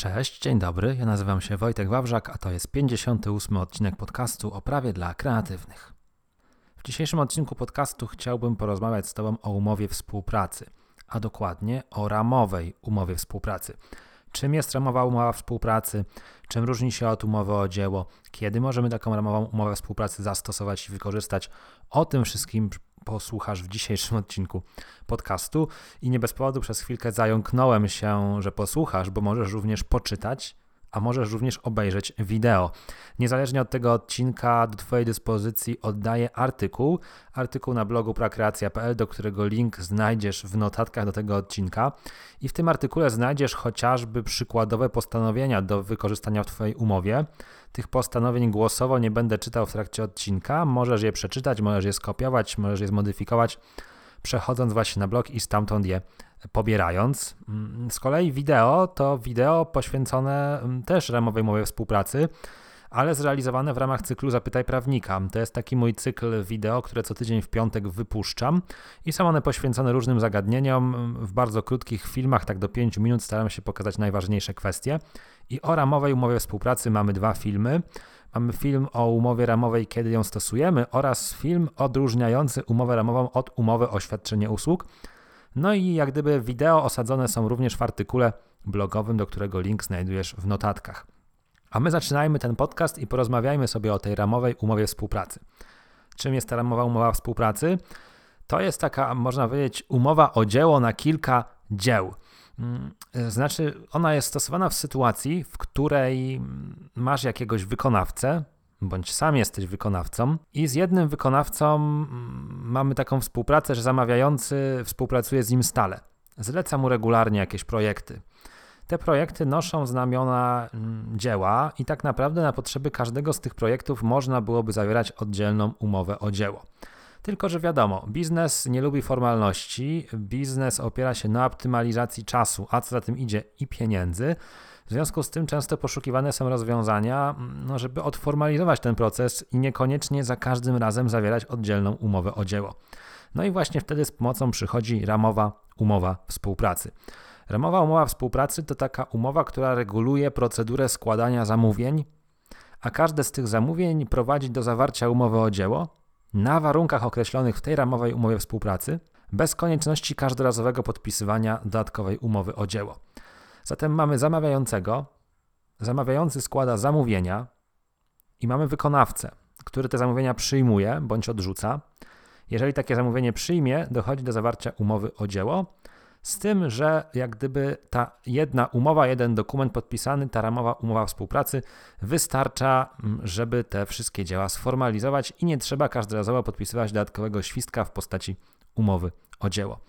Cześć, dzień dobry. Ja nazywam się Wojtek Wawrzak, a to jest 58 odcinek podcastu o prawie dla kreatywnych. W dzisiejszym odcinku podcastu chciałbym porozmawiać z Tobą o umowie współpracy, a dokładnie o ramowej umowie współpracy. Czym jest ramowa umowa współpracy? Czym różni się od umowy o dzieło? Kiedy możemy taką ramową umowę współpracy zastosować i wykorzystać? O tym wszystkim posłuchasz w dzisiejszym odcinku podcastu. I nie bez powodu przez chwilkę zająknąłem się, że posłuchasz, bo możesz również poczytać a możesz również obejrzeć wideo. Niezależnie od tego odcinka do Twojej dyspozycji oddaję artykuł, artykuł na blogu prakreacja.pl, do którego link znajdziesz w notatkach do tego odcinka i w tym artykule znajdziesz chociażby przykładowe postanowienia do wykorzystania w Twojej umowie. Tych postanowień głosowo nie będę czytał w trakcie odcinka, możesz je przeczytać, możesz je skopiować, możesz je zmodyfikować przechodząc właśnie na blog i stamtąd je pobierając. Mm, z kolei wideo to wideo poświęcone mm, też ramowej mowie współpracy, ale zrealizowane w ramach cyklu Zapytaj Prawnika. To jest taki mój cykl wideo, które co tydzień w piątek wypuszczam i są one poświęcone różnym zagadnieniom. W bardzo krótkich filmach, tak do 5 minut, staram się pokazać najważniejsze kwestie. I o ramowej umowie współpracy mamy dwa filmy. Mamy film o umowie ramowej, kiedy ją stosujemy, oraz film odróżniający umowę ramową od umowy o świadczenie usług. No i jak gdyby wideo osadzone są również w artykule blogowym, do którego link znajdujesz w notatkach. A my zaczynajmy ten podcast i porozmawiajmy sobie o tej ramowej umowie współpracy. Czym jest ta ramowa umowa współpracy? To jest taka, można powiedzieć, umowa o dzieło na kilka dzieł. Mm, znaczy, ona jest stosowana w sytuacji, w której masz jakiegoś wykonawcę, bądź sam jesteś wykonawcą, i z jednym wykonawcą mm, mamy taką współpracę, że zamawiający współpracuje z nim stale. Zleca mu regularnie jakieś projekty. Te projekty noszą znamiona mm, dzieła, i tak naprawdę na potrzeby każdego z tych projektów można byłoby zawierać oddzielną umowę o dzieło. Tylko, że wiadomo, biznes nie lubi formalności, biznes opiera się na optymalizacji czasu, a co za tym idzie i pieniędzy. W związku z tym często poszukiwane są rozwiązania, no, żeby odformalizować ten proces i niekoniecznie za każdym razem zawierać oddzielną umowę o dzieło. No i właśnie wtedy z pomocą przychodzi ramowa umowa współpracy. Ramowa umowa współpracy to taka umowa, która reguluje procedurę składania zamówień, a każde z tych zamówień prowadzi do zawarcia umowy o dzieło, na warunkach określonych w tej ramowej umowie współpracy, bez konieczności każdorazowego podpisywania dodatkowej umowy o dzieło. Zatem mamy zamawiającego, zamawiający składa zamówienia i mamy wykonawcę, który te zamówienia przyjmuje bądź odrzuca. Jeżeli takie zamówienie przyjmie, dochodzi do zawarcia umowy o dzieło, z tym, że jak gdyby ta jedna umowa, jeden dokument podpisany, ta ramowa umowa współpracy wystarcza, mm, żeby te wszystkie dzieła sformalizować i nie trzeba każdorazowo podpisywać dodatkowego świstka w postaci umowy o dzieło.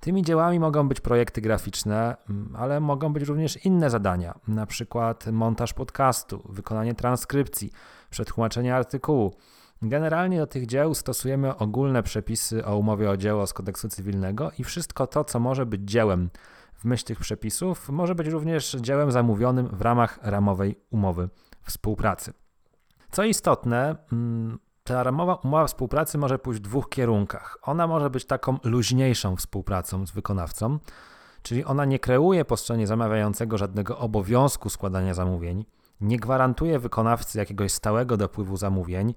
Tymi dziełami mogą być projekty graficzne, mm, ale mogą być również inne zadania, na przykład montaż podcastu, wykonanie transkrypcji, przetłumaczenie artykułu, Generalnie do tych dzieł stosujemy ogólne przepisy o umowie o dzieło z kodeksu cywilnego i wszystko to, co może być dziełem w myśl tych przepisów, może być również dziełem zamówionym w ramach ramowej umowy współpracy. Co istotne, mm, ta ramowa umowa współpracy może pójść w dwóch kierunkach. Ona może być taką luźniejszą współpracą z wykonawcą, czyli ona nie kreuje po stronie zamawiającego żadnego obowiązku składania zamówień, nie gwarantuje wykonawcy jakiegoś stałego dopływu zamówień,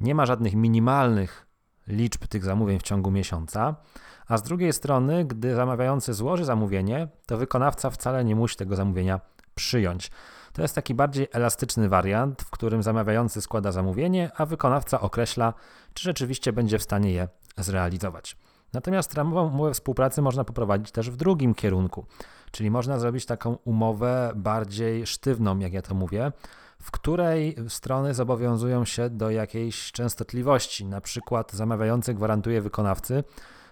nie ma żadnych minimalnych liczb tych zamówień w ciągu miesiąca, a z drugiej strony, gdy zamawiający złoży zamówienie, to wykonawca wcale nie musi tego zamówienia przyjąć. To jest taki bardziej elastyczny wariant, w którym zamawiający składa zamówienie, a wykonawca określa, czy rzeczywiście będzie w stanie je zrealizować. Natomiast ramową umowę współpracy można poprowadzić też w drugim kierunku, czyli można zrobić taką umowę bardziej sztywną, jak ja to mówię, w której strony zobowiązują się do jakiejś częstotliwości. Na przykład zamawiający gwarantuje wykonawcy,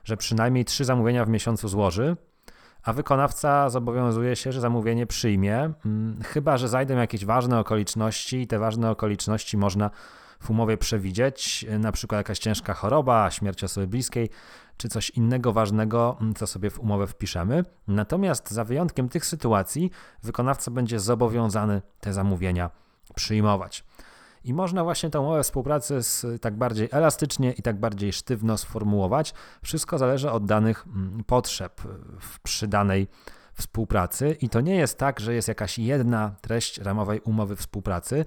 że przynajmniej trzy zamówienia w miesiącu złoży, a wykonawca zobowiązuje się, że zamówienie przyjmie, mm, chyba że zajdą jakieś ważne okoliczności i te ważne okoliczności można w umowie przewidzieć, na przykład jakaś ciężka choroba, śmierć osoby bliskiej, czy coś innego ważnego, mm, co sobie w umowę wpiszemy. Natomiast za wyjątkiem tych sytuacji, wykonawca będzie zobowiązany te zamówienia przyjmować. I można właśnie tę umowę współpracy tak bardziej elastycznie i tak bardziej sztywno sformułować. Wszystko zależy od danych mm, potrzeb w, przy danej współpracy i to nie jest tak, że jest jakaś jedna treść ramowej umowy współpracy.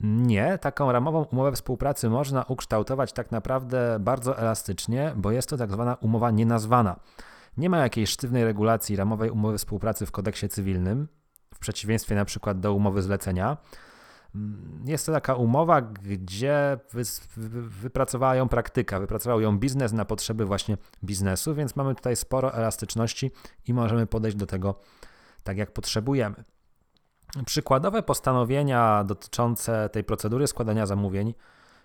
Nie, taką ramową umowę współpracy można ukształtować tak naprawdę bardzo elastycznie, bo jest to tak zwana umowa nienazwana. Nie ma jakiejś sztywnej regulacji ramowej umowy współpracy w kodeksie cywilnym, w przeciwieństwie na przykład do umowy zlecenia. Jest to taka umowa, gdzie wy, wypracowała ją praktyka, wypracował ją biznes na potrzeby właśnie biznesu, więc mamy tutaj sporo elastyczności i możemy podejść do tego tak, jak potrzebujemy. Przykładowe postanowienia dotyczące tej procedury składania zamówień,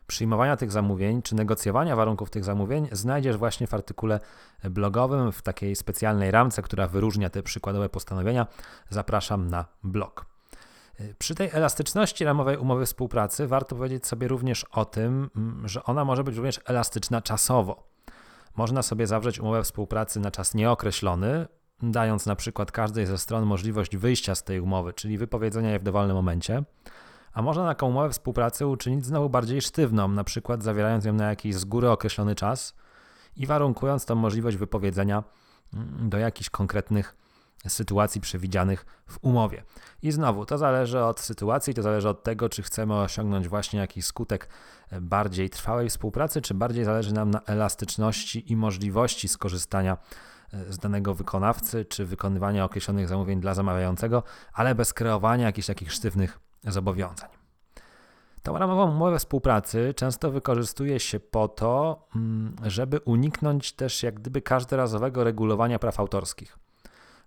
przyjmowania tych zamówień czy negocjowania warunków tych zamówień znajdziesz właśnie w artykule blogowym w takiej specjalnej ramce, która wyróżnia te przykładowe postanowienia. Zapraszam na blog. Przy tej elastyczności ramowej umowy współpracy warto powiedzieć sobie również o tym, że ona może być również elastyczna czasowo. Można sobie zawrzeć umowę współpracy na czas nieokreślony, dając na przykład każdej ze stron możliwość wyjścia z tej umowy, czyli wypowiedzenia jej w dowolnym momencie. A można taką umowę współpracy uczynić znowu bardziej sztywną, na przykład zawierając ją na jakiś z góry określony czas i warunkując tą możliwość wypowiedzenia mm, do jakichś konkretnych sytuacji przewidzianych w umowie. I znowu, to zależy od sytuacji, to zależy od tego, czy chcemy osiągnąć właśnie jakiś skutek bardziej trwałej współpracy, czy bardziej zależy nam na elastyczności i możliwości skorzystania z danego wykonawcy, czy wykonywania określonych zamówień dla zamawiającego, ale bez kreowania jakichś takich sztywnych zobowiązań. Tą ramową umowę współpracy często wykorzystuje się po to, mm, żeby uniknąć też jak gdyby każdorazowego regulowania praw autorskich.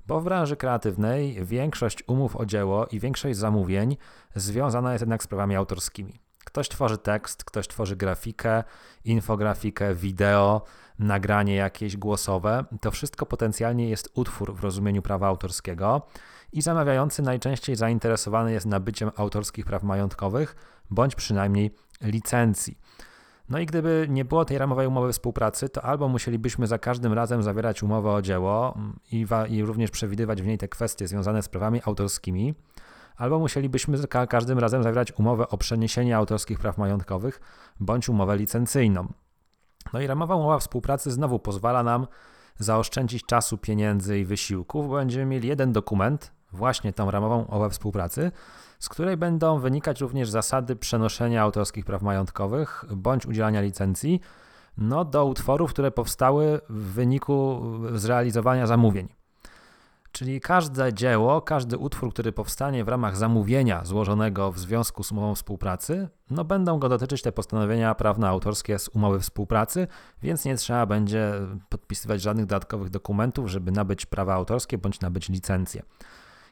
Bo w branży kreatywnej większość umów o dzieło i większość zamówień związana jest jednak z prawami autorskimi. Ktoś tworzy tekst, ktoś tworzy grafikę, infografikę, wideo, nagranie jakieś głosowe. To wszystko potencjalnie jest utwór w rozumieniu prawa autorskiego i zamawiający najczęściej zainteresowany jest nabyciem autorskich praw majątkowych bądź przynajmniej licencji. No i gdyby nie było tej ramowej umowy współpracy, to albo musielibyśmy za każdym razem zawierać umowę o dzieło i, i również przewidywać w niej te kwestie związane z prawami autorskimi, albo musielibyśmy za każdym razem zawierać umowę o przeniesienie autorskich praw majątkowych bądź umowę licencyjną. No i ramowa umowa współpracy znowu pozwala nam zaoszczędzić czasu, pieniędzy i wysiłków, bo będziemy mieli jeden dokument, właśnie tą ramową umowę współpracy, z której będą wynikać również zasady przenoszenia autorskich praw majątkowych bądź udzielania licencji no, do utworów, które powstały w wyniku zrealizowania zamówień. Czyli każde dzieło, każdy utwór, który powstanie w ramach zamówienia złożonego w związku z umową współpracy, no będą go dotyczyć te postanowienia prawno-autorskie z umowy współpracy, więc nie trzeba będzie podpisywać żadnych dodatkowych dokumentów, żeby nabyć prawa autorskie bądź nabyć licencję.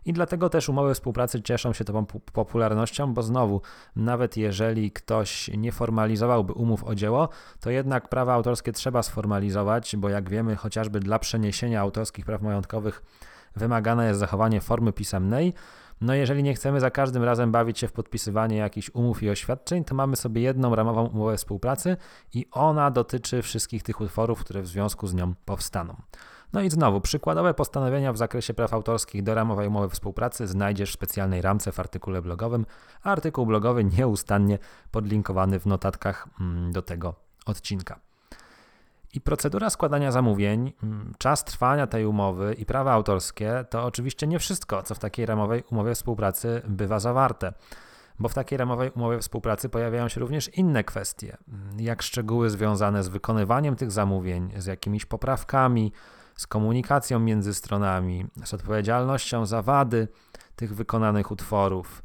I dlatego też umowy współpracy cieszą się tą popularnością, bo znowu, nawet jeżeli ktoś nie formalizowałby umów o dzieło, to jednak prawa autorskie trzeba sformalizować, bo jak wiemy, chociażby dla przeniesienia autorskich praw majątkowych wymagane jest zachowanie formy pisemnej. No jeżeli nie chcemy za każdym razem bawić się w podpisywanie jakichś umów i oświadczeń, to mamy sobie jedną ramową umowę współpracy i ona dotyczy wszystkich tych utworów, które w związku z nią powstaną. No i znowu, przykładowe postanowienia w zakresie praw autorskich do ramowej umowy współpracy znajdziesz w specjalnej ramce w artykule blogowym, a artykuł blogowy nieustannie podlinkowany w notatkach mm, do tego odcinka. I procedura składania zamówień, mm, czas trwania tej umowy i prawa autorskie to oczywiście nie wszystko, co w takiej ramowej umowie współpracy bywa zawarte. Bo w takiej ramowej umowie współpracy pojawiają się również inne kwestie, mm, jak szczegóły związane z wykonywaniem tych zamówień, z jakimiś poprawkami, z komunikacją między stronami, z odpowiedzialnością za wady tych wykonanych utworów,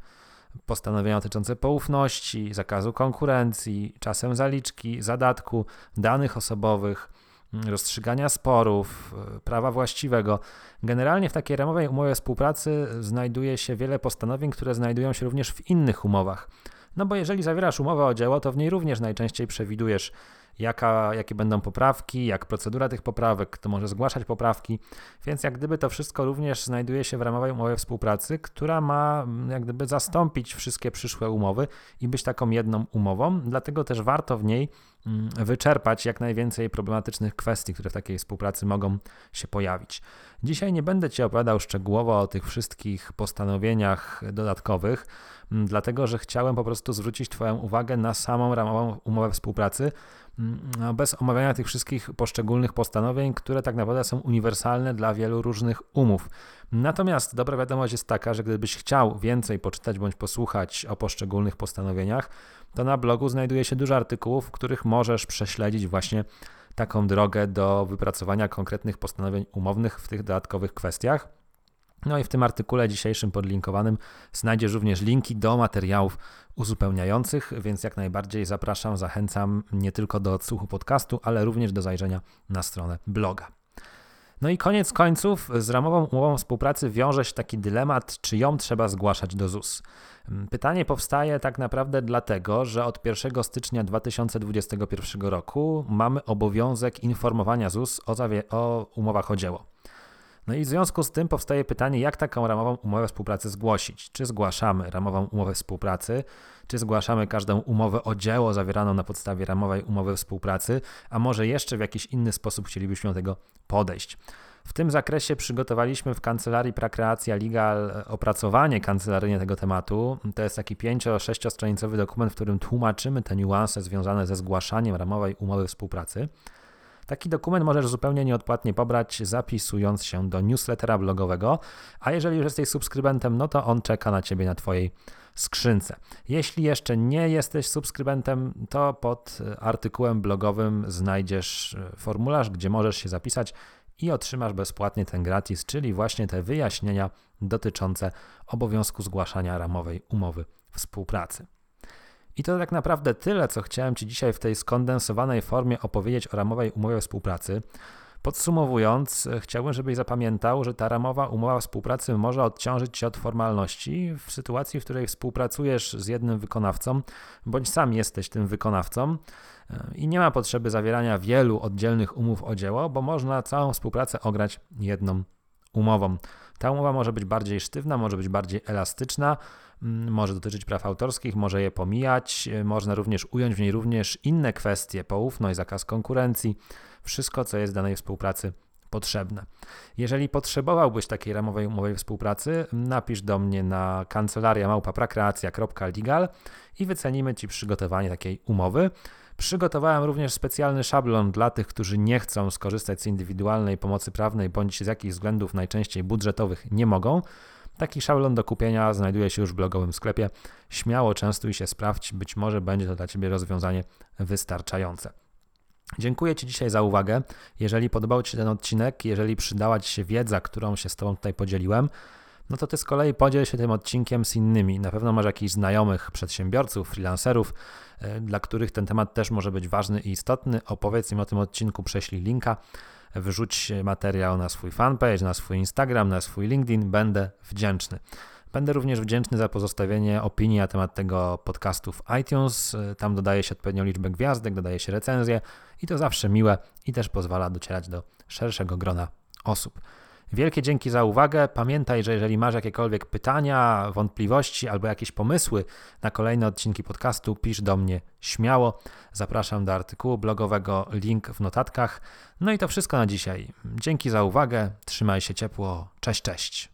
postanowienia dotyczące poufności, zakazu konkurencji, czasem zaliczki, zadatku, danych osobowych, rozstrzygania sporów, prawa właściwego. Generalnie w takiej ramowej umowie współpracy znajduje się wiele postanowień, które znajdują się również w innych umowach. No bo jeżeli zawierasz umowę o dzieło, to w niej również najczęściej przewidujesz jaka, jakie będą poprawki, jak procedura tych poprawek, kto może zgłaszać poprawki, więc jak gdyby to wszystko również znajduje się w ramowej umowie współpracy, która ma mm, jak gdyby zastąpić wszystkie przyszłe umowy i być taką jedną umową, dlatego też warto w niej mm, wyczerpać jak najwięcej problematycznych kwestii, które w takiej współpracy mogą się pojawić. Dzisiaj nie będę Ci opowiadał szczegółowo o tych wszystkich postanowieniach dodatkowych, mm, dlatego że chciałem po prostu zwrócić Twoją uwagę na samą ramową umowę współpracy, bez omawiania tych wszystkich poszczególnych postanowień, które tak naprawdę są uniwersalne dla wielu różnych umów. Natomiast dobra wiadomość jest taka, że gdybyś chciał więcej poczytać bądź posłuchać o poszczególnych postanowieniach, to na blogu znajduje się dużo artykułów, w których możesz prześledzić właśnie taką drogę do wypracowania konkretnych postanowień umownych w tych dodatkowych kwestiach. No i w tym artykule dzisiejszym podlinkowanym znajdziesz również linki do materiałów uzupełniających, więc jak najbardziej zapraszam, zachęcam nie tylko do odsłuchu podcastu, ale również do zajrzenia na stronę bloga. No i koniec końców z ramową umową współpracy wiąże się taki dylemat, czy ją trzeba zgłaszać do ZUS. Pytanie powstaje tak naprawdę dlatego, że od 1 stycznia 2021 roku mamy obowiązek informowania ZUS o, o umowach o dzieło. No i w związku z tym powstaje pytanie, jak taką ramową umowę współpracy zgłosić? Czy zgłaszamy ramową umowę współpracy, czy zgłaszamy każdą umowę o dzieło zawieraną na podstawie ramowej umowy współpracy, a może jeszcze w jakiś inny sposób chcielibyśmy do tego podejść? W tym zakresie przygotowaliśmy w kancelarii Prakreacja Legal opracowanie kancelaryjne tego tematu. To jest taki 5-6 stronicowy dokument, w którym tłumaczymy te niuanse związane ze zgłaszaniem ramowej umowy współpracy. Taki dokument możesz zupełnie nieodpłatnie pobrać, zapisując się do newslettera blogowego, a jeżeli już jesteś subskrybentem, no to on czeka na Ciebie na Twojej skrzynce. Jeśli jeszcze nie jesteś subskrybentem, to pod artykułem blogowym znajdziesz e, formularz, gdzie możesz się zapisać i otrzymasz bezpłatnie ten gratis, czyli właśnie te wyjaśnienia dotyczące obowiązku zgłaszania ramowej umowy współpracy. I to tak naprawdę tyle, co chciałem Ci dzisiaj w tej skondensowanej formie opowiedzieć o ramowej umowie współpracy. Podsumowując, chciałbym, żebyś zapamiętał, że ta ramowa umowa współpracy może odciążyć Cię od formalności w sytuacji, w której współpracujesz z jednym wykonawcą, bądź sam jesteś tym wykonawcą i nie ma potrzeby zawierania wielu oddzielnych umów o dzieło, bo można całą współpracę ograć jedną umową. Ta umowa może być bardziej sztywna, może być bardziej elastyczna, mm, może dotyczyć praw autorskich, może je pomijać, e, można również ująć w niej również inne kwestie, poufność, zakaz konkurencji, wszystko, co jest danej współpracy potrzebne. Jeżeli potrzebowałbyś takiej ramowej umowy współpracy, napisz do mnie na kancelaria i wycenimy Ci przygotowanie takiej umowy. Przygotowałem również specjalny szablon dla tych, którzy nie chcą skorzystać z indywidualnej pomocy prawnej bądź z jakichś względów najczęściej budżetowych nie mogą. Taki szablon do kupienia znajduje się już w blogowym sklepie. Śmiało częstuj się, sprawdź, być może będzie to dla Ciebie rozwiązanie wystarczające. Dziękuję Ci dzisiaj za uwagę. Jeżeli podobał Ci się ten odcinek, jeżeli przydała Ci się wiedza, którą się z Tobą tutaj podzieliłem, no to Ty z kolei podziel się tym odcinkiem z innymi. Na pewno masz jakichś znajomych przedsiębiorców, freelancerów, e, dla których ten temat też może być ważny i istotny. Opowiedz im o tym odcinku, prześlij linka, wrzuć materiał na swój fanpage, na swój Instagram, na swój LinkedIn. Będę wdzięczny. Będę również wdzięczny za pozostawienie opinii na temat tego podcastu w iTunes. E, tam dodaje się odpowiednią liczbę gwiazdek, dodaje się recenzję i to zawsze miłe i też pozwala docierać do szerszego grona osób. Wielkie dzięki za uwagę. Pamiętaj, że jeżeli masz jakiekolwiek pytania, wątpliwości albo jakieś pomysły na kolejne odcinki podcastu, pisz do mnie śmiało. Zapraszam do artykułu blogowego, link w notatkach. No i to wszystko na dzisiaj. Dzięki za uwagę. Trzymaj się ciepło. Cześć, cześć.